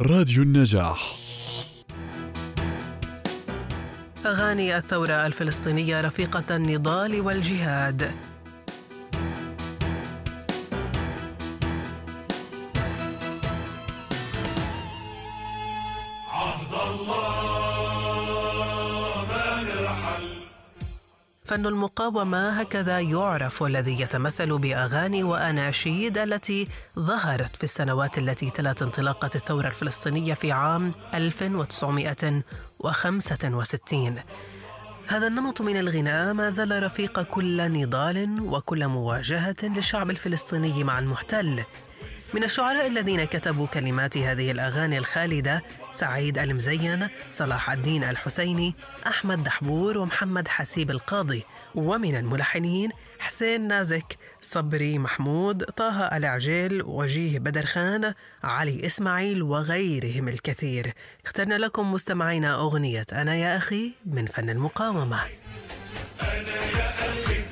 راديو النجاح. أغاني الثورة الفلسطينية رفيقة النضال والجهاد. فن المقاومة هكذا يعرف والذي يتمثل بأغاني وأناشيد التي ظهرت في السنوات التي تلت انطلاقة الثورة الفلسطينية في عام 1965 هذا النمط من الغناء ما زال رفيق كل نضال وكل مواجهة للشعب الفلسطيني مع المحتل. من الشعراء الذين كتبوا كلمات هذه الأغاني الخالدة سعيد المزين صلاح الدين الحسيني أحمد دحبور ومحمد حسيب القاضي. ومن الملحنين حسين نازك صبري محمود طه العجيل وجيه بدر خان علي إسماعيل وغيرهم الكثير. اخترنا لكم مستمعينا أغنية أنا يا أخي من فن المقاومة. أنا يا أخي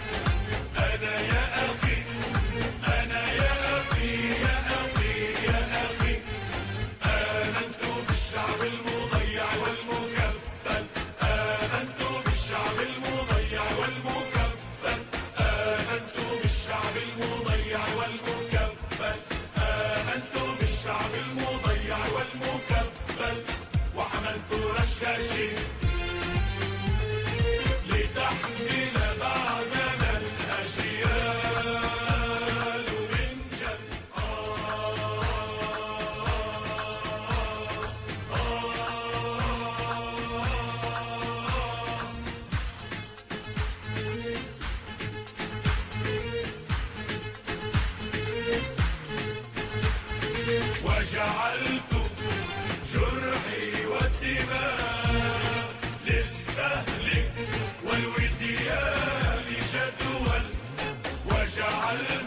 رشاشي لتحمل بعدنا الأجيال من جد. وجعلت جرة Alle